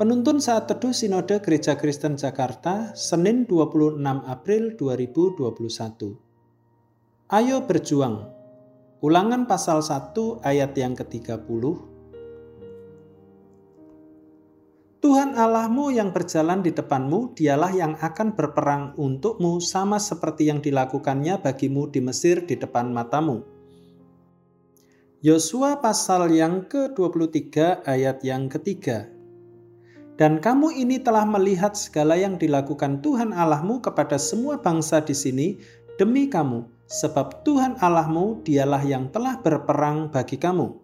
Penuntun saat teduh Sinode Gereja Kristen Jakarta, Senin 26 April 2021. Ayo berjuang. Ulangan pasal 1 ayat yang ke-30. Tuhan Allahmu yang berjalan di depanmu, dialah yang akan berperang untukmu sama seperti yang dilakukannya bagimu di Mesir di depan matamu. Yosua pasal yang ke-23 ayat yang ketiga. Dan kamu ini telah melihat segala yang dilakukan Tuhan Allahmu kepada semua bangsa di sini demi kamu, sebab Tuhan Allahmu dialah yang telah berperang bagi kamu.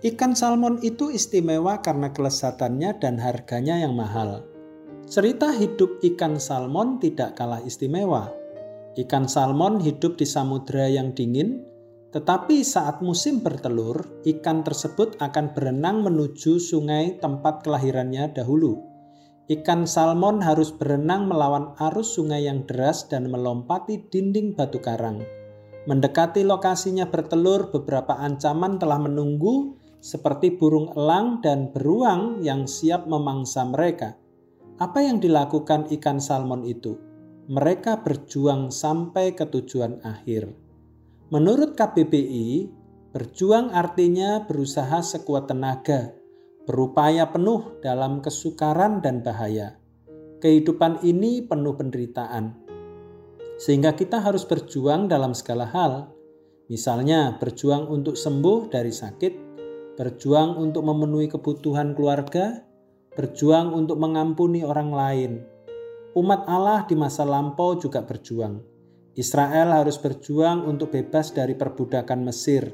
Ikan salmon itu istimewa karena kelezatannya dan harganya yang mahal. Cerita hidup ikan salmon tidak kalah istimewa. Ikan salmon hidup di samudera yang dingin, tetapi saat musim bertelur, ikan tersebut akan berenang menuju sungai tempat kelahirannya dahulu. Ikan salmon harus berenang melawan arus sungai yang deras dan melompati dinding batu karang. Mendekati lokasinya bertelur, beberapa ancaman telah menunggu, seperti burung elang dan beruang yang siap memangsa mereka. Apa yang dilakukan ikan salmon itu? Mereka berjuang sampai ke tujuan akhir. Menurut KBBI, berjuang artinya berusaha sekuat tenaga, berupaya penuh dalam kesukaran dan bahaya. Kehidupan ini penuh penderitaan, sehingga kita harus berjuang dalam segala hal. Misalnya, berjuang untuk sembuh dari sakit, berjuang untuk memenuhi kebutuhan keluarga, berjuang untuk mengampuni orang lain. Umat Allah di masa lampau juga berjuang Israel harus berjuang untuk bebas dari perbudakan Mesir.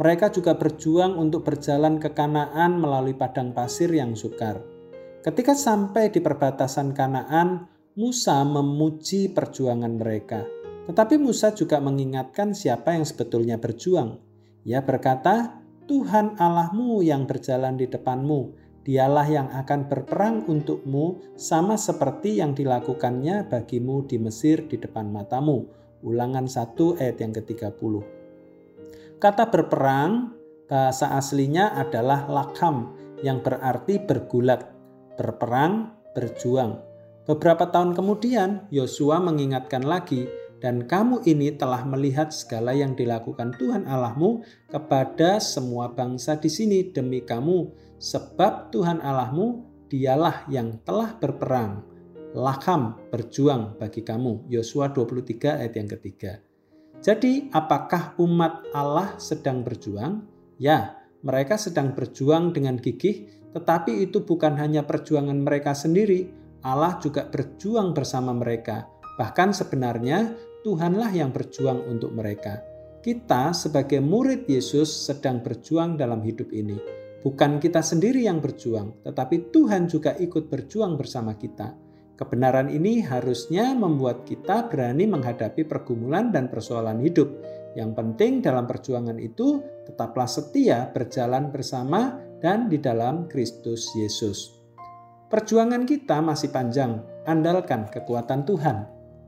Mereka juga berjuang untuk berjalan ke Kanaan melalui padang pasir yang sukar. Ketika sampai di perbatasan Kanaan, Musa memuji perjuangan mereka. Tetapi Musa juga mengingatkan siapa yang sebetulnya berjuang. Ia berkata, Tuhan Allahmu yang berjalan di depanmu, dialah yang akan berperang untukmu sama seperti yang dilakukannya bagimu di Mesir di depan matamu. Ulangan 1 ayat yang ke-30. Kata berperang bahasa aslinya adalah lakam yang berarti bergulat, berperang, berjuang. Beberapa tahun kemudian Yosua mengingatkan lagi dan kamu ini telah melihat segala yang dilakukan Tuhan Allahmu kepada semua bangsa di sini demi kamu sebab Tuhan Allahmu dialah yang telah berperang. Lakam berjuang bagi kamu. Yosua 23 ayat yang ketiga. Jadi apakah umat Allah sedang berjuang? Ya, mereka sedang berjuang dengan gigih, tetapi itu bukan hanya perjuangan mereka sendiri, Allah juga berjuang bersama mereka. Bahkan sebenarnya Tuhanlah yang berjuang untuk mereka. Kita sebagai murid Yesus sedang berjuang dalam hidup ini Bukan kita sendiri yang berjuang, tetapi Tuhan juga ikut berjuang bersama kita. Kebenaran ini harusnya membuat kita berani menghadapi pergumulan dan persoalan hidup. Yang penting dalam perjuangan itu tetaplah setia berjalan bersama dan di dalam Kristus Yesus. Perjuangan kita masih panjang, andalkan kekuatan Tuhan.